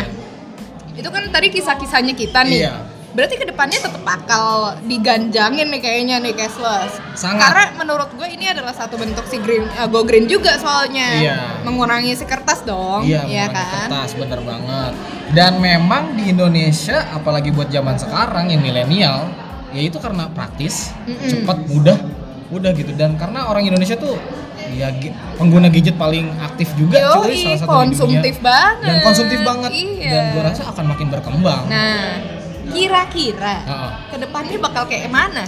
Speaker 2: itu kan tadi kisah-kisahnya kita nih
Speaker 1: Iya.
Speaker 2: Berarti ke depannya tetap bakal diganjangin nih kayaknya nih cashless
Speaker 1: Sangat.
Speaker 2: karena menurut gue ini adalah satu bentuk si green eh, go green juga soalnya
Speaker 1: Iya.
Speaker 2: mengurangi si kertas dong
Speaker 1: Iya,
Speaker 2: ya
Speaker 1: mengurangi
Speaker 2: kan
Speaker 1: kertas bener banget. Dan memang di Indonesia, apalagi buat zaman sekarang yang milenial, ya itu karena praktis,
Speaker 2: Mm-mm.
Speaker 1: cepat, mudah, mudah gitu. Dan karena orang Indonesia tuh ya pengguna gadget paling aktif juga, cuy,
Speaker 2: Yoi,
Speaker 1: salah satu
Speaker 2: konsumtif
Speaker 1: dunia.
Speaker 2: banget.
Speaker 1: Dan konsumtif banget.
Speaker 2: Iya.
Speaker 1: Dan gue rasa akan makin berkembang.
Speaker 2: Nah, kira-kira
Speaker 1: Heeh.
Speaker 2: ke depannya bakal kayak mana?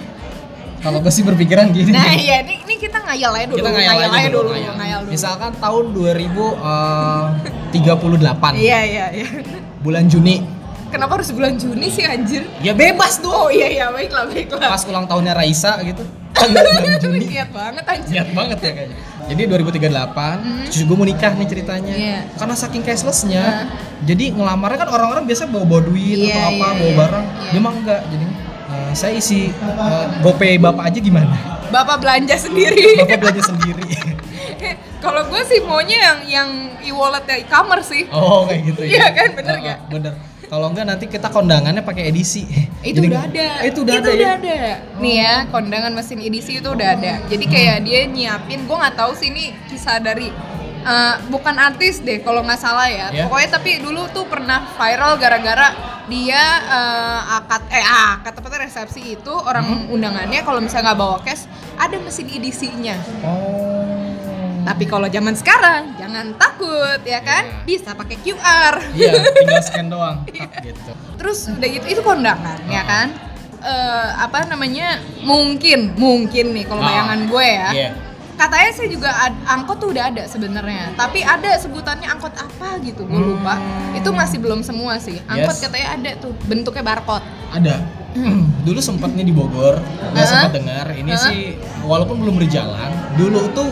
Speaker 1: Kalau gue sih berpikiran gini.
Speaker 2: Nah, iya, ini, ini kita ngayal aja dulu.
Speaker 1: kita ngayal, aja dulu,
Speaker 2: ngayal. ngayal dulu.
Speaker 1: Misalkan tahun 2038,
Speaker 2: Iya, iya, iya.
Speaker 1: bulan Juni.
Speaker 2: Kenapa harus bulan Juni sih anjir?
Speaker 1: Ya bebas tuh.
Speaker 2: Oh iya iya baiklah baiklah.
Speaker 1: Pas ulang tahunnya Raisa gitu. (laughs) Juni.
Speaker 2: Niat banget anjir.
Speaker 1: Niat banget ya kayaknya. Jadi 2038, terus gue mau nikah nih ceritanya.
Speaker 2: Hmm. Iya.
Speaker 1: Karena saking cashlessnya, jadi ngelamarnya kan orang-orang biasa bawa-bawa duit
Speaker 2: Iya,
Speaker 1: atau apa,
Speaker 2: iya,
Speaker 1: bawa
Speaker 2: iya.
Speaker 1: barang.
Speaker 2: Iya.
Speaker 1: Dia mah enggak. Jadi eh, saya isi eh, GoPay Bapak aja gimana?
Speaker 2: Bapak belanja (laughs) sendiri.
Speaker 1: Bapak belanja sendiri. (laughs)
Speaker 2: Kalau gue sih maunya yang yang e-wallet ya e-commerce sih.
Speaker 1: oh, kayak gitu ya.
Speaker 2: Iya kan, bener
Speaker 1: eh,
Speaker 2: nggak?
Speaker 1: bener. Kalau enggak nanti kita kondangannya pakai edisi.
Speaker 2: itu
Speaker 1: Jadi-
Speaker 2: udah ada
Speaker 1: Itu udah
Speaker 2: itu
Speaker 1: ada
Speaker 2: udah
Speaker 1: ya.
Speaker 2: ada nih ya kondangan mesin edisi itu udah ada jadi kayak dia nyiapin gue nggak tahu sih ini kisah dari eh, bukan artis deh kalau nggak salah ya
Speaker 1: Ya.
Speaker 2: pokoknya tapi dulu tuh pernah viral gara-gara dia eh, akad eh akad tepatnya resepsi itu orang
Speaker 1: Hmm.
Speaker 2: undangannya kalau misalnya nggak bawa cash ada mesin edisinya
Speaker 1: Oh.
Speaker 2: Tapi kalau zaman sekarang jangan takut ya kan
Speaker 1: Iya.
Speaker 2: bisa pakai QR
Speaker 1: Iya, tinggal (laughs) scan doang. Tak, gitu.
Speaker 2: terus udah gitu itu kondangan ya
Speaker 1: Ah.
Speaker 2: kan Eh, apa namanya mungkin mungkin nih kalau
Speaker 1: Ah.
Speaker 2: bayangan gue ya
Speaker 1: Iya.
Speaker 2: katanya saya juga ad- angkot tuh udah ada sebenarnya tapi ada sebutannya angkot apa gitu gue lupa
Speaker 1: Hmm.
Speaker 2: itu masih belum semua sih angkot
Speaker 1: Yes.
Speaker 2: katanya ada tuh bentuknya barcode
Speaker 1: Ada. (clears throat) dulu sempatnya di Bogor, gue
Speaker 2: Hah?
Speaker 1: sempat dengar. Ini
Speaker 2: Hah?
Speaker 1: sih walaupun belum berjalan, dulu tuh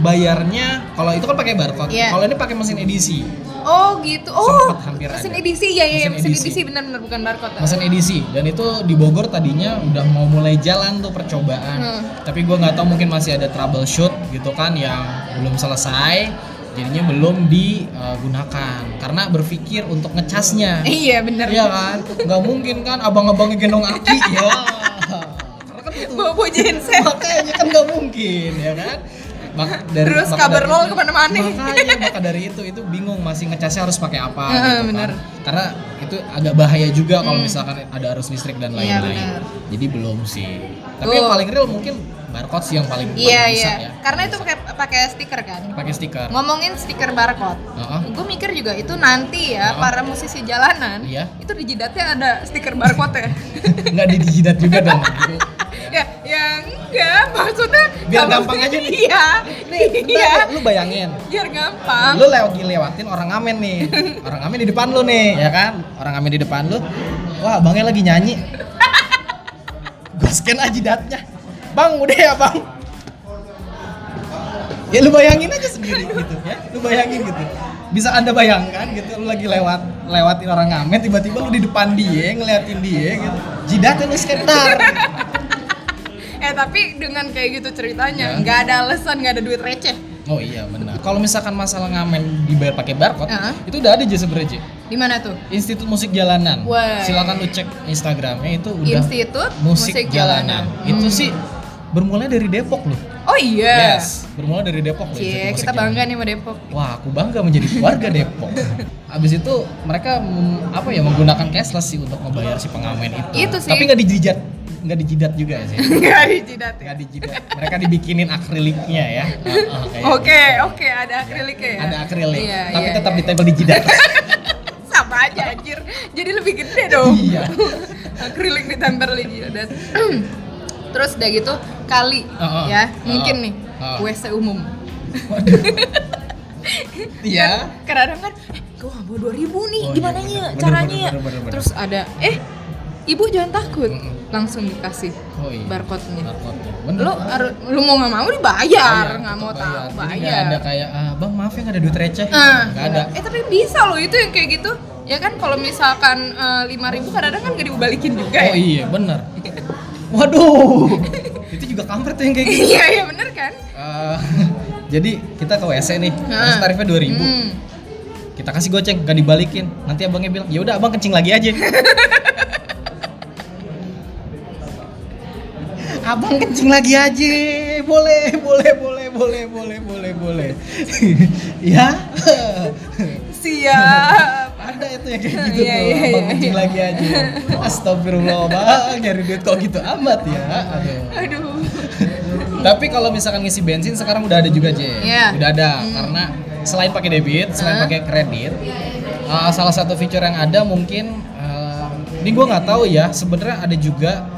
Speaker 1: bayarnya kalau itu kan pakai barcode.
Speaker 2: Iya.
Speaker 1: Kalau ini pakai mesin edisi.
Speaker 2: oh gitu oh
Speaker 1: Sempet hampir
Speaker 2: mesin
Speaker 1: ada.
Speaker 2: edisi ya ya
Speaker 1: Mesin
Speaker 2: mesin,
Speaker 1: edisi.
Speaker 2: edisi benar-benar bukan barcode
Speaker 1: Mesin edisi dan itu di Bogor tadinya udah mau mulai jalan tuh percobaan.
Speaker 2: Hmm.
Speaker 1: Tapi gue nggak tahu mungkin masih ada troubleshoot gitu kan yang belum selesai. Jadinya belum digunakan karena berpikir untuk ngecasnya. (laughs)
Speaker 2: iya bener
Speaker 1: Iya kan? Nggak mungkin kan abang-abangnya gendong aki ya. (laughs) Karena kan itu
Speaker 2: bawa bawa
Speaker 1: makanya kan nggak mungkin ya kan? Mak- (laughs) dari,
Speaker 2: Terus
Speaker 1: maka
Speaker 2: kabar
Speaker 1: dari
Speaker 2: roll
Speaker 1: itu-
Speaker 2: ke mana-mana.
Speaker 1: Makanya (laughs) maka dari itu itu bingung masih ngecasnya harus pakai apa gitu kan.
Speaker 2: bener.
Speaker 1: Karena itu agak bahaya juga kalau
Speaker 2: Hmm.
Speaker 1: misalkan ada arus listrik dan
Speaker 2: Iya,
Speaker 1: lain-lain.
Speaker 2: bener.
Speaker 1: Jadi belum sih. Tapi yang paling real mungkin barcode sih yang paling,
Speaker 2: iya
Speaker 1: bisa
Speaker 2: iya
Speaker 1: ya.
Speaker 2: karena itu pakai pakai stiker kan
Speaker 1: Pakai stiker.
Speaker 2: ngomongin stiker barcode
Speaker 1: Heeh.
Speaker 2: gue mikir juga itu nanti ya
Speaker 1: Heeh.
Speaker 2: para musisi jalanan
Speaker 1: Iya.
Speaker 2: itu di jidatnya ada stiker barcode ya (laughs)
Speaker 1: Nggak di jidat juga dong.
Speaker 2: Ya yang Enggak, maksudnya
Speaker 1: Biar gampang aja nih.
Speaker 2: Iya.
Speaker 1: Nih,
Speaker 2: Iya.
Speaker 1: lu bayangin.
Speaker 2: Biar gampang.
Speaker 1: Lu lewat lewatin orang ngamen nih. (laughs) Orang ngamen di depan lu nih, ya kan? Orang ngamen di depan lu. Wah, abangnya lagi nyanyi. (laughs) Gue scan aja jidatnya. Bang, udah ya, Bang. Ya lu bayangin aja sendiri gitu ya. Lu bayangin gitu. Bisa Anda bayangkan gitu lu lagi lewat lewatin orang ngamen tiba-tiba lu di depan dia ngeliatin dia gitu. Jidatnya lu dar.
Speaker 2: Eh tapi dengan kayak gitu ceritanya,
Speaker 1: Ya.
Speaker 2: nggak ada alasan, nggak ada duit receh.
Speaker 1: Oh iya benar. Kalau misalkan masalah ngamen dibayar pakai barcode,
Speaker 2: Heeh.
Speaker 1: itu udah ada aja sebenarnya. Ci.
Speaker 2: Di mana tuh?
Speaker 1: Institut Musik Jalanan.
Speaker 2: Wah.
Speaker 1: Silakan lu cek Instagramnya itu udah
Speaker 2: Institut
Speaker 1: Musik, Jalanan. Itu
Speaker 2: Hmm.
Speaker 1: sih bermula dari Depok loh.
Speaker 2: Oh iya.
Speaker 1: Yes, bermula dari Depok loh. Musik
Speaker 2: kita bangga
Speaker 1: Jalanan.
Speaker 2: nih sama Depok.
Speaker 1: Wah, aku bangga menjadi warga Depok. (laughs) Habis itu mereka apa ya menggunakan cashless sih untuk membayar si pengamen itu.
Speaker 2: Itu sih.
Speaker 1: Tapi nggak dijidat, nggak dijidat juga ya sih. (laughs)
Speaker 2: Enggak dijidat ya.
Speaker 1: Nggak dijidat. Mereka dibikinin akriliknya ya. Heeh, kayak
Speaker 2: Oke, oke, ada akriliknya ya.
Speaker 1: Ada akrilik,
Speaker 2: Iya,
Speaker 1: tapi
Speaker 2: iya,
Speaker 1: tetap
Speaker 2: iya.
Speaker 1: ditempel di jidat. (laughs)
Speaker 2: sama aja anjir. Jadi lebih gede dong.
Speaker 1: Iya. (laughs)
Speaker 2: Akrilik ditempel di jidat. Terus udah gitu kali
Speaker 1: Heeh.
Speaker 2: ya, mungkin nih
Speaker 1: Heeh.
Speaker 2: WC umum.
Speaker 1: Iya.
Speaker 2: Kadang-kadang kan, eh, gue nggak bawa 2000 nih,
Speaker 1: Oh,
Speaker 2: gimana
Speaker 1: iya,
Speaker 2: ya
Speaker 1: bener,
Speaker 2: caranya
Speaker 1: bener,
Speaker 2: ya?
Speaker 1: bener, bener, bener.
Speaker 2: Terus ada, eh, ibu jangan takut, langsung dikasih
Speaker 1: Oh iya.
Speaker 2: barcode-nya.
Speaker 1: Barcode-nya. Bener.
Speaker 2: Lu harus, lu mau nggak mau dibayar, nggak mau tahu
Speaker 1: Jadi
Speaker 2: bayar.
Speaker 1: ada kayak ah, bang maaf ya nggak ada duit receh.
Speaker 2: Ah,
Speaker 1: nggak ada.
Speaker 2: Eh tapi bisa loh itu yang kayak gitu. Ya kan kalau misalkan lima ribu kadang-kadang kan gak dibalikin juga
Speaker 1: Oh
Speaker 2: ya.
Speaker 1: iya bener. (laughs) Waduh. (laughs) itu juga kampret tuh yang kayak gitu.
Speaker 2: Iya iya bener kan.
Speaker 1: Eh, (laughs) jadi kita ke WC nih,
Speaker 2: Nah.
Speaker 1: tarifnya 2000
Speaker 2: Hmm.
Speaker 1: Kita kasih goceng, gak dibalikin. Nanti abangnya bilang, ya udah abang kencing lagi aja. Abang kencing lagi aja. Boleh, boleh, boleh, boleh, boleh, boleh, boleh. (laughs) ya.
Speaker 2: Siap.
Speaker 1: Ada itu yang kayak gitu
Speaker 2: Iya,
Speaker 1: tuh,
Speaker 2: iya,
Speaker 1: abang
Speaker 2: iya,
Speaker 1: kencing lagi aja. Astagfirullah, bang, nyari duit kok gitu amat ya. Aduh.
Speaker 2: Aduh.
Speaker 1: Tapi kalau misalkan ngisi bensin sekarang udah ada juga J.
Speaker 2: Iya.
Speaker 1: Udah ada
Speaker 2: Hmm.
Speaker 1: karena selain pakai debit, selain
Speaker 2: Hah?
Speaker 1: pakai kredit, uh, salah satu fitur yang ada mungkin uh, ini gue nggak tahu ya. Sebenarnya ada juga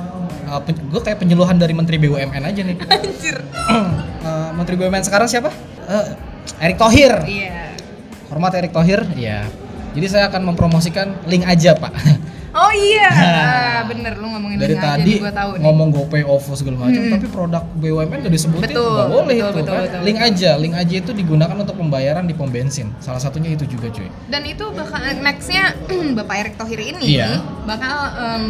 Speaker 1: uh, gue kayak penyeluhan dari Menteri BUMN aja nih. (laughs)
Speaker 2: Anjir.
Speaker 1: Uh, Menteri BUMN sekarang siapa? Uh, Erick Thohir.
Speaker 2: Iya.
Speaker 1: Hormat Erick Thohir. Iya. Jadi saya akan mempromosikan link aja pak. (laughs)
Speaker 2: Oh iya.
Speaker 1: Nah. (laughs)
Speaker 2: Ah, bener lu ngomongin
Speaker 1: Dari tadi
Speaker 2: gua tahu nih.
Speaker 1: ngomong GoPay, OVO segala macam,
Speaker 2: Mm-mm.
Speaker 1: tapi produk BUMN gak disebutin,
Speaker 2: Betul,
Speaker 1: nggak boleh
Speaker 2: betul,
Speaker 1: itu
Speaker 2: betul,
Speaker 1: kan.
Speaker 2: betul.
Speaker 1: Link aja, link aja itu digunakan untuk pembayaran di pom bensin. Salah satunya itu juga cuy.
Speaker 2: Dan itu bakal nextnya (clears throat) Bapak Erick Thohir ini
Speaker 1: Iya.
Speaker 2: bakal em,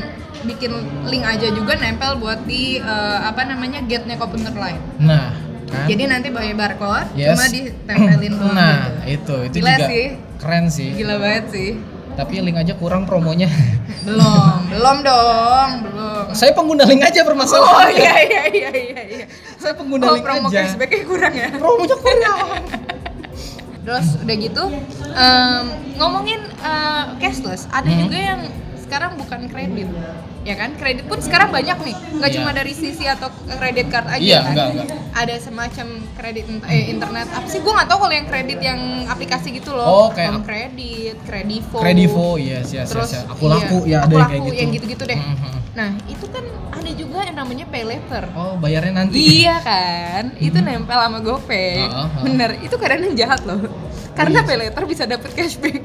Speaker 2: bikin link aja juga nempel buat di eh, apa namanya gate-nya komuter lain.
Speaker 1: Nah, kan?
Speaker 2: Jadi nanti bayar barcode
Speaker 1: Yes.
Speaker 2: cuma ditempelin (clears throat) doang
Speaker 1: Nah,
Speaker 2: gitu.
Speaker 1: itu itu
Speaker 2: Gila
Speaker 1: juga
Speaker 2: sih.
Speaker 1: keren sih.
Speaker 2: Gila banget sih.
Speaker 1: Tapi link aja kurang promonya. (laughs)
Speaker 2: Belum, belum dong, belum.
Speaker 1: Saya pengguna link aja
Speaker 2: Oh
Speaker 1: permasalahannya.
Speaker 2: iya iya iya iya iya.
Speaker 1: Saya pengguna
Speaker 2: Oh,
Speaker 1: link
Speaker 2: promo
Speaker 1: aja.
Speaker 2: cashbacknya kurang ya.
Speaker 1: Promonya kurang. (laughs)
Speaker 2: Terus udah gitu em, ngomongin eh, cashless, ada
Speaker 1: Hmm.
Speaker 2: juga yang sekarang bukan kredit, ya kan? Kredit pun sekarang banyak nih, nggak
Speaker 1: Iya.
Speaker 2: cuma dari sisi atau kredit card aja
Speaker 1: Iya,
Speaker 2: kan?
Speaker 1: enggak, enggak.
Speaker 2: Ada semacam kredit eh, internet apa sih? Gue nggak tahu kalau yang kredit yang aplikasi gitu loh.
Speaker 1: Oh, kayak
Speaker 2: Home
Speaker 1: ap-
Speaker 2: kredit, kredivo.
Speaker 1: Kredivo, iya, iya,
Speaker 2: Terus
Speaker 1: iya. Aku laku
Speaker 2: iya,
Speaker 1: ya ada
Speaker 2: aku
Speaker 1: yang
Speaker 2: laku,
Speaker 1: kayak gitu.
Speaker 2: yang gitu-gitu deh.
Speaker 1: Hmm, hmm.
Speaker 2: Nah itu kan ada juga yang namanya pay later.
Speaker 1: Oh, bayarnya nanti.
Speaker 2: Iya kan, itu nempel sama GoPay.
Speaker 1: Hmm. Heeh, heeh.
Speaker 2: Bener, itu kadang yang jahat loh. Karena
Speaker 1: Iya.
Speaker 2: pay later bisa dapet cashback.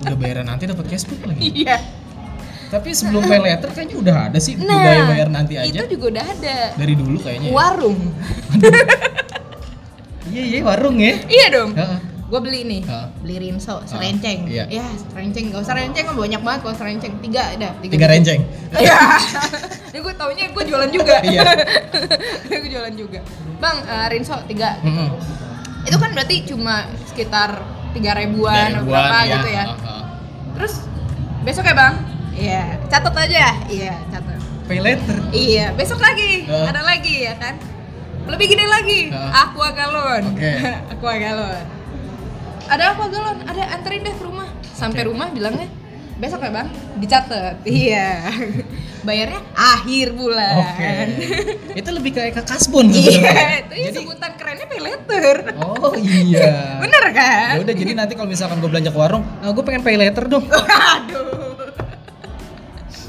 Speaker 1: Udah bayaran nanti dapat cashback lagi.
Speaker 2: Iya.
Speaker 1: Tapi sebelum pay later kayaknya udah ada sih
Speaker 2: Nah,
Speaker 1: budaya bayar nanti aja.
Speaker 2: itu juga udah ada.
Speaker 1: Dari dulu kayaknya. ya.
Speaker 2: Warung.
Speaker 1: Iya iya warung ya.
Speaker 2: iya dong.
Speaker 1: Heeh.
Speaker 2: Gue beli nih,
Speaker 1: Heeh.
Speaker 2: beli rinso, serenceng.
Speaker 1: iya.
Speaker 2: Ya, serenceng. Gak usah renceng, kan banyak banget kalau serenceng. Tiga ada.
Speaker 1: Tiga renceng.
Speaker 2: Iya. (laughs) Ini gue taunya gue jualan juga.
Speaker 1: Iya. (laughs)
Speaker 2: gue jualan juga. Bang, eh, rinso tiga.
Speaker 1: Heeh.
Speaker 2: Itu kan berarti cuma sekitar tiga ribuan, atau berapa gitu ya.
Speaker 1: Heeh.
Speaker 2: Terus besok ya bang? Iya, catat aja. Iya, catat.
Speaker 1: Pay later.
Speaker 2: Iya, besok lagi,
Speaker 1: Heeh.
Speaker 2: ada lagi ya kan? Lebih gede lagi,
Speaker 1: Heeh.
Speaker 2: aqua galon.
Speaker 1: Oke. (laughs)
Speaker 2: aqua galon. Ada aqua galon, ada anterin deh ke rumah. Sampai
Speaker 1: Oke.
Speaker 2: rumah bilangnya besok ya bang, dicatat. (laughs) Iya. Bayarnya akhir bulan.
Speaker 1: Oke. Itu lebih kayak ke kasbon
Speaker 2: iya, itu ya
Speaker 1: Jadi
Speaker 2: sebutan kerennya pay letter.
Speaker 1: Oh iya. (laughs)
Speaker 2: Bener kan?
Speaker 1: Ya udah jadi nanti kalau misalkan gue belanja ke warung, ah, gue pengen pay later dong.
Speaker 2: Aduh.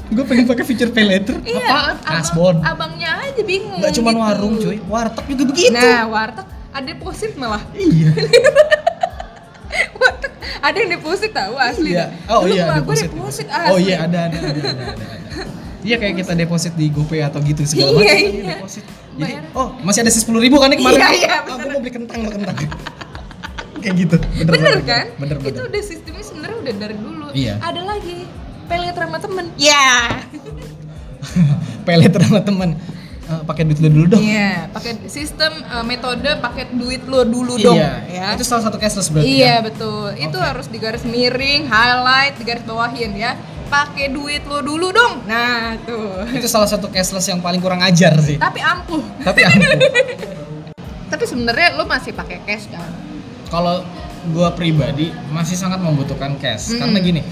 Speaker 1: Gue pengen pakai feature pay later
Speaker 2: Iya,
Speaker 1: apaan
Speaker 2: abang-
Speaker 1: kasbon
Speaker 2: abangnya aja bingung.
Speaker 1: nggak cuma
Speaker 2: gitu.
Speaker 1: warung cuy warteg juga begitu
Speaker 2: Nah, warteg ada deposit malah.
Speaker 1: iya (laughs)
Speaker 2: Warteg ada yang deposit tahu asli.
Speaker 1: iya oh
Speaker 2: Dulu
Speaker 1: iya
Speaker 2: mah gua
Speaker 1: deposit
Speaker 2: deposit asli.
Speaker 1: oh iya ada ada ada ada, ada, ada. Iya kayak kita deposit di GoPay atau gitu segala
Speaker 2: Iya,
Speaker 1: macam
Speaker 2: iya.
Speaker 1: deposit. Jadi
Speaker 2: Bayar.
Speaker 1: oh masih ada sepuluh ribu kan nih kemarin?
Speaker 2: Iya, iya, bener.
Speaker 1: gua mau beli kentang mau kentang. (laughs) kayak gitu. Bener,
Speaker 2: Bener,
Speaker 1: bener,
Speaker 2: kan?
Speaker 1: Bener bener.
Speaker 2: Itu udah sistemnya sebenarnya udah dari dulu.
Speaker 1: Iya.
Speaker 2: Ada lagi pelet sama temen. Ya. (laughs)
Speaker 1: Pelet sama teman. Eh, pakai duit lu dulu dong.
Speaker 2: Iya, pakai sistem eh, metode pakai duit lo dulu dong,
Speaker 1: Iya.
Speaker 2: ya.
Speaker 1: Itu salah satu cashless berarti.
Speaker 2: Iya
Speaker 1: kan?
Speaker 2: betul. Itu
Speaker 1: Oke.
Speaker 2: harus digaris miring, highlight, digaris bawahin ya. Pakai duit lo dulu dong. Nah, tuh.
Speaker 1: Itu salah satu cashless yang paling kurang ajar sih.
Speaker 2: Tapi ampuh.
Speaker 1: Tapi ampuh. (laughs)
Speaker 2: Tapi sebenarnya lo masih pakai cash kan?
Speaker 1: Kalau gua pribadi masih sangat membutuhkan cash
Speaker 2: Mm.
Speaker 1: karena gini.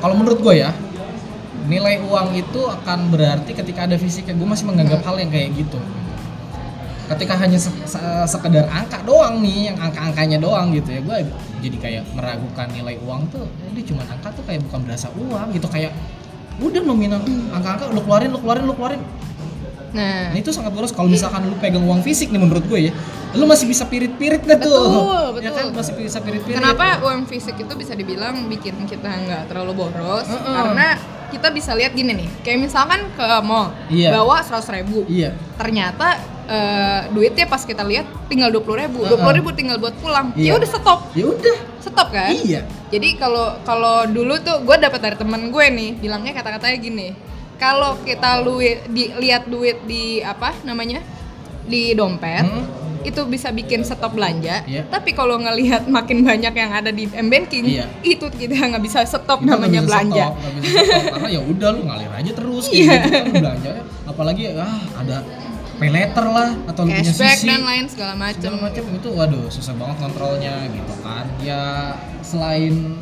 Speaker 1: Kalau menurut gua ya, nilai uang itu akan berarti ketika ada fisiknya. Gue masih menganggap hal yang kayak gitu. Ketika hanya se- se- sekedar angka doang nih, yang angka-angkanya doang gitu ya, gue jadi kayak meragukan nilai uang tuh. ya Dia cuma angka tuh kayak bukan berasa uang gitu kayak udah nominal angka-angka lu keluarin, lu keluarin, lu keluarin.
Speaker 2: Nah,
Speaker 1: Nah itu sangat boros kalau misalkan lu pegang uang fisik nih menurut gue ya, lu masih bisa pirit-pirit tuh?
Speaker 2: Betul,
Speaker 1: Ya
Speaker 2: betul.
Speaker 1: kan masih bisa pirit-pirit.
Speaker 2: Kenapa uang fisik itu bisa dibilang bikin kita nggak terlalu boros?
Speaker 1: Heeh.
Speaker 2: Karena kita bisa lihat gini nih, kayak misalkan ke mall,
Speaker 1: Iya.
Speaker 2: bawa seratus ribu,
Speaker 1: Iya.
Speaker 2: ternyata eh, duitnya pas kita lihat tinggal dua puluh ribu, dua ribu tinggal buat pulang,
Speaker 1: Iya.
Speaker 2: ya udah stop,
Speaker 1: Ya udah.
Speaker 2: stop kan?
Speaker 1: Iya.
Speaker 2: Jadi kalau kalau dulu tuh gue dapat dari temen gue nih, bilangnya kata-katanya gini, kalau kita lu di, lihat duit di apa namanya di dompet,
Speaker 1: Hmm.
Speaker 2: itu bisa bikin stop belanja.
Speaker 1: Iya.
Speaker 2: Tapi kalau ngelihat makin banyak yang ada di m banking,
Speaker 1: Iya.
Speaker 2: itu kita nggak bisa stop
Speaker 1: Kita
Speaker 2: namanya
Speaker 1: bisa
Speaker 2: belanja.
Speaker 1: stop, bisa stop. karena ya udah lu ngalir aja terus kayak
Speaker 2: Iya.
Speaker 1: gitu kan belanja apalagi ah ada pay letter lah atau lu punya sisi
Speaker 2: dan lain segala macam.
Speaker 1: segala macam itu waduh susah banget kontrolnya gitu kan ya selain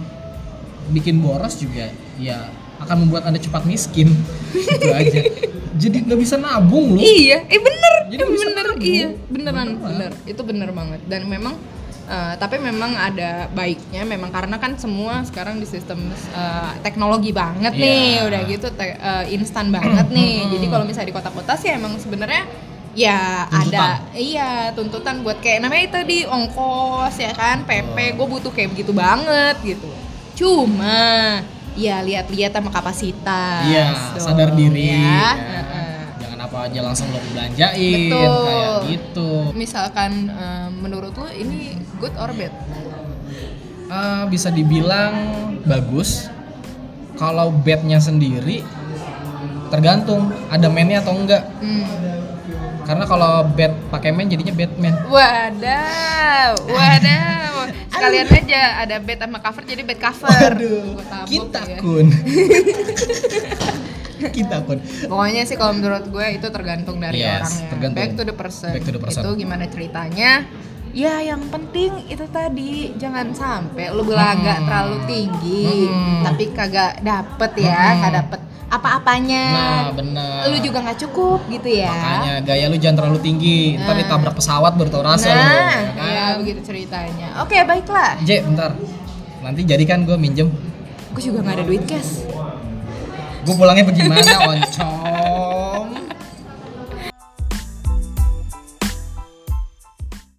Speaker 1: bikin boros juga ya akan membuat anda cepat miskin itu aja (laughs) jadi nggak bisa nabung lu
Speaker 2: Iya, eh bener,
Speaker 1: Jadi
Speaker 2: eh bener,
Speaker 1: nabung.
Speaker 2: iya, beneran,
Speaker 1: Beneran.
Speaker 2: bener, itu bener banget. Dan memang, eh, tapi memang ada baiknya, memang karena kan semua sekarang di sistem eh, teknologi banget
Speaker 1: Iya.
Speaker 2: nih, udah gitu te- eh, instan banget (clears throat) nih. Jadi kalau misalnya di kota-kota sih emang sebenarnya ya
Speaker 1: Tuntutan.
Speaker 2: ada, iya tuntutan buat kayak namanya tadi ongkos ya kan, PP, gue butuh kayak begitu banget gitu. Cuma ya lihat-lihat sama kapasitas.
Speaker 1: Iya,
Speaker 2: dong,
Speaker 1: sadar diri.
Speaker 2: ya.
Speaker 1: ya. Jangan apa aja langsung lo belanjain
Speaker 2: Betul.
Speaker 1: kayak gitu.
Speaker 2: Misalkan eh, menurut lo ini good or bad?
Speaker 1: Eh, bisa dibilang bagus. Kalau bednya sendiri tergantung ada mainnya atau enggak.
Speaker 2: Hmm.
Speaker 1: Karena kalau bed pakai main jadinya Batman.
Speaker 2: Wadaw, wadaw. Sekalian aja ada bed sama cover jadi bed cover. Tabok
Speaker 1: kita
Speaker 2: ya.
Speaker 1: kun. (laughs) kita kun.
Speaker 2: Pokoknya sih kalau menurut gue itu tergantung dari
Speaker 1: Yes,
Speaker 2: orangnya.
Speaker 1: tergantung.
Speaker 2: Back to the person.
Speaker 1: Back to the person.
Speaker 2: Itu gimana ceritanya? Ya yang penting itu tadi jangan sampai lu belaga
Speaker 1: Hmm.
Speaker 2: terlalu tinggi,
Speaker 1: Hmm.
Speaker 2: tapi kagak dapet ya,
Speaker 1: Hmm.
Speaker 2: kagak dapet apa-apanya.
Speaker 1: Nah, bener.
Speaker 2: lu juga nggak cukup gitu ya.
Speaker 1: Makanya gaya lu jangan terlalu tinggi. Ntar
Speaker 2: Nah.
Speaker 1: ditabrak pesawat baru tau rasa lu.
Speaker 2: nah,
Speaker 1: ya
Speaker 2: ya
Speaker 1: kan?
Speaker 2: begitu ceritanya. Oke, baiklah.
Speaker 1: J, bentar. Nanti jadikan gue minjem.
Speaker 2: Gue juga nggak ada duit cash.
Speaker 1: Gue pulangnya bagaimana, oncom?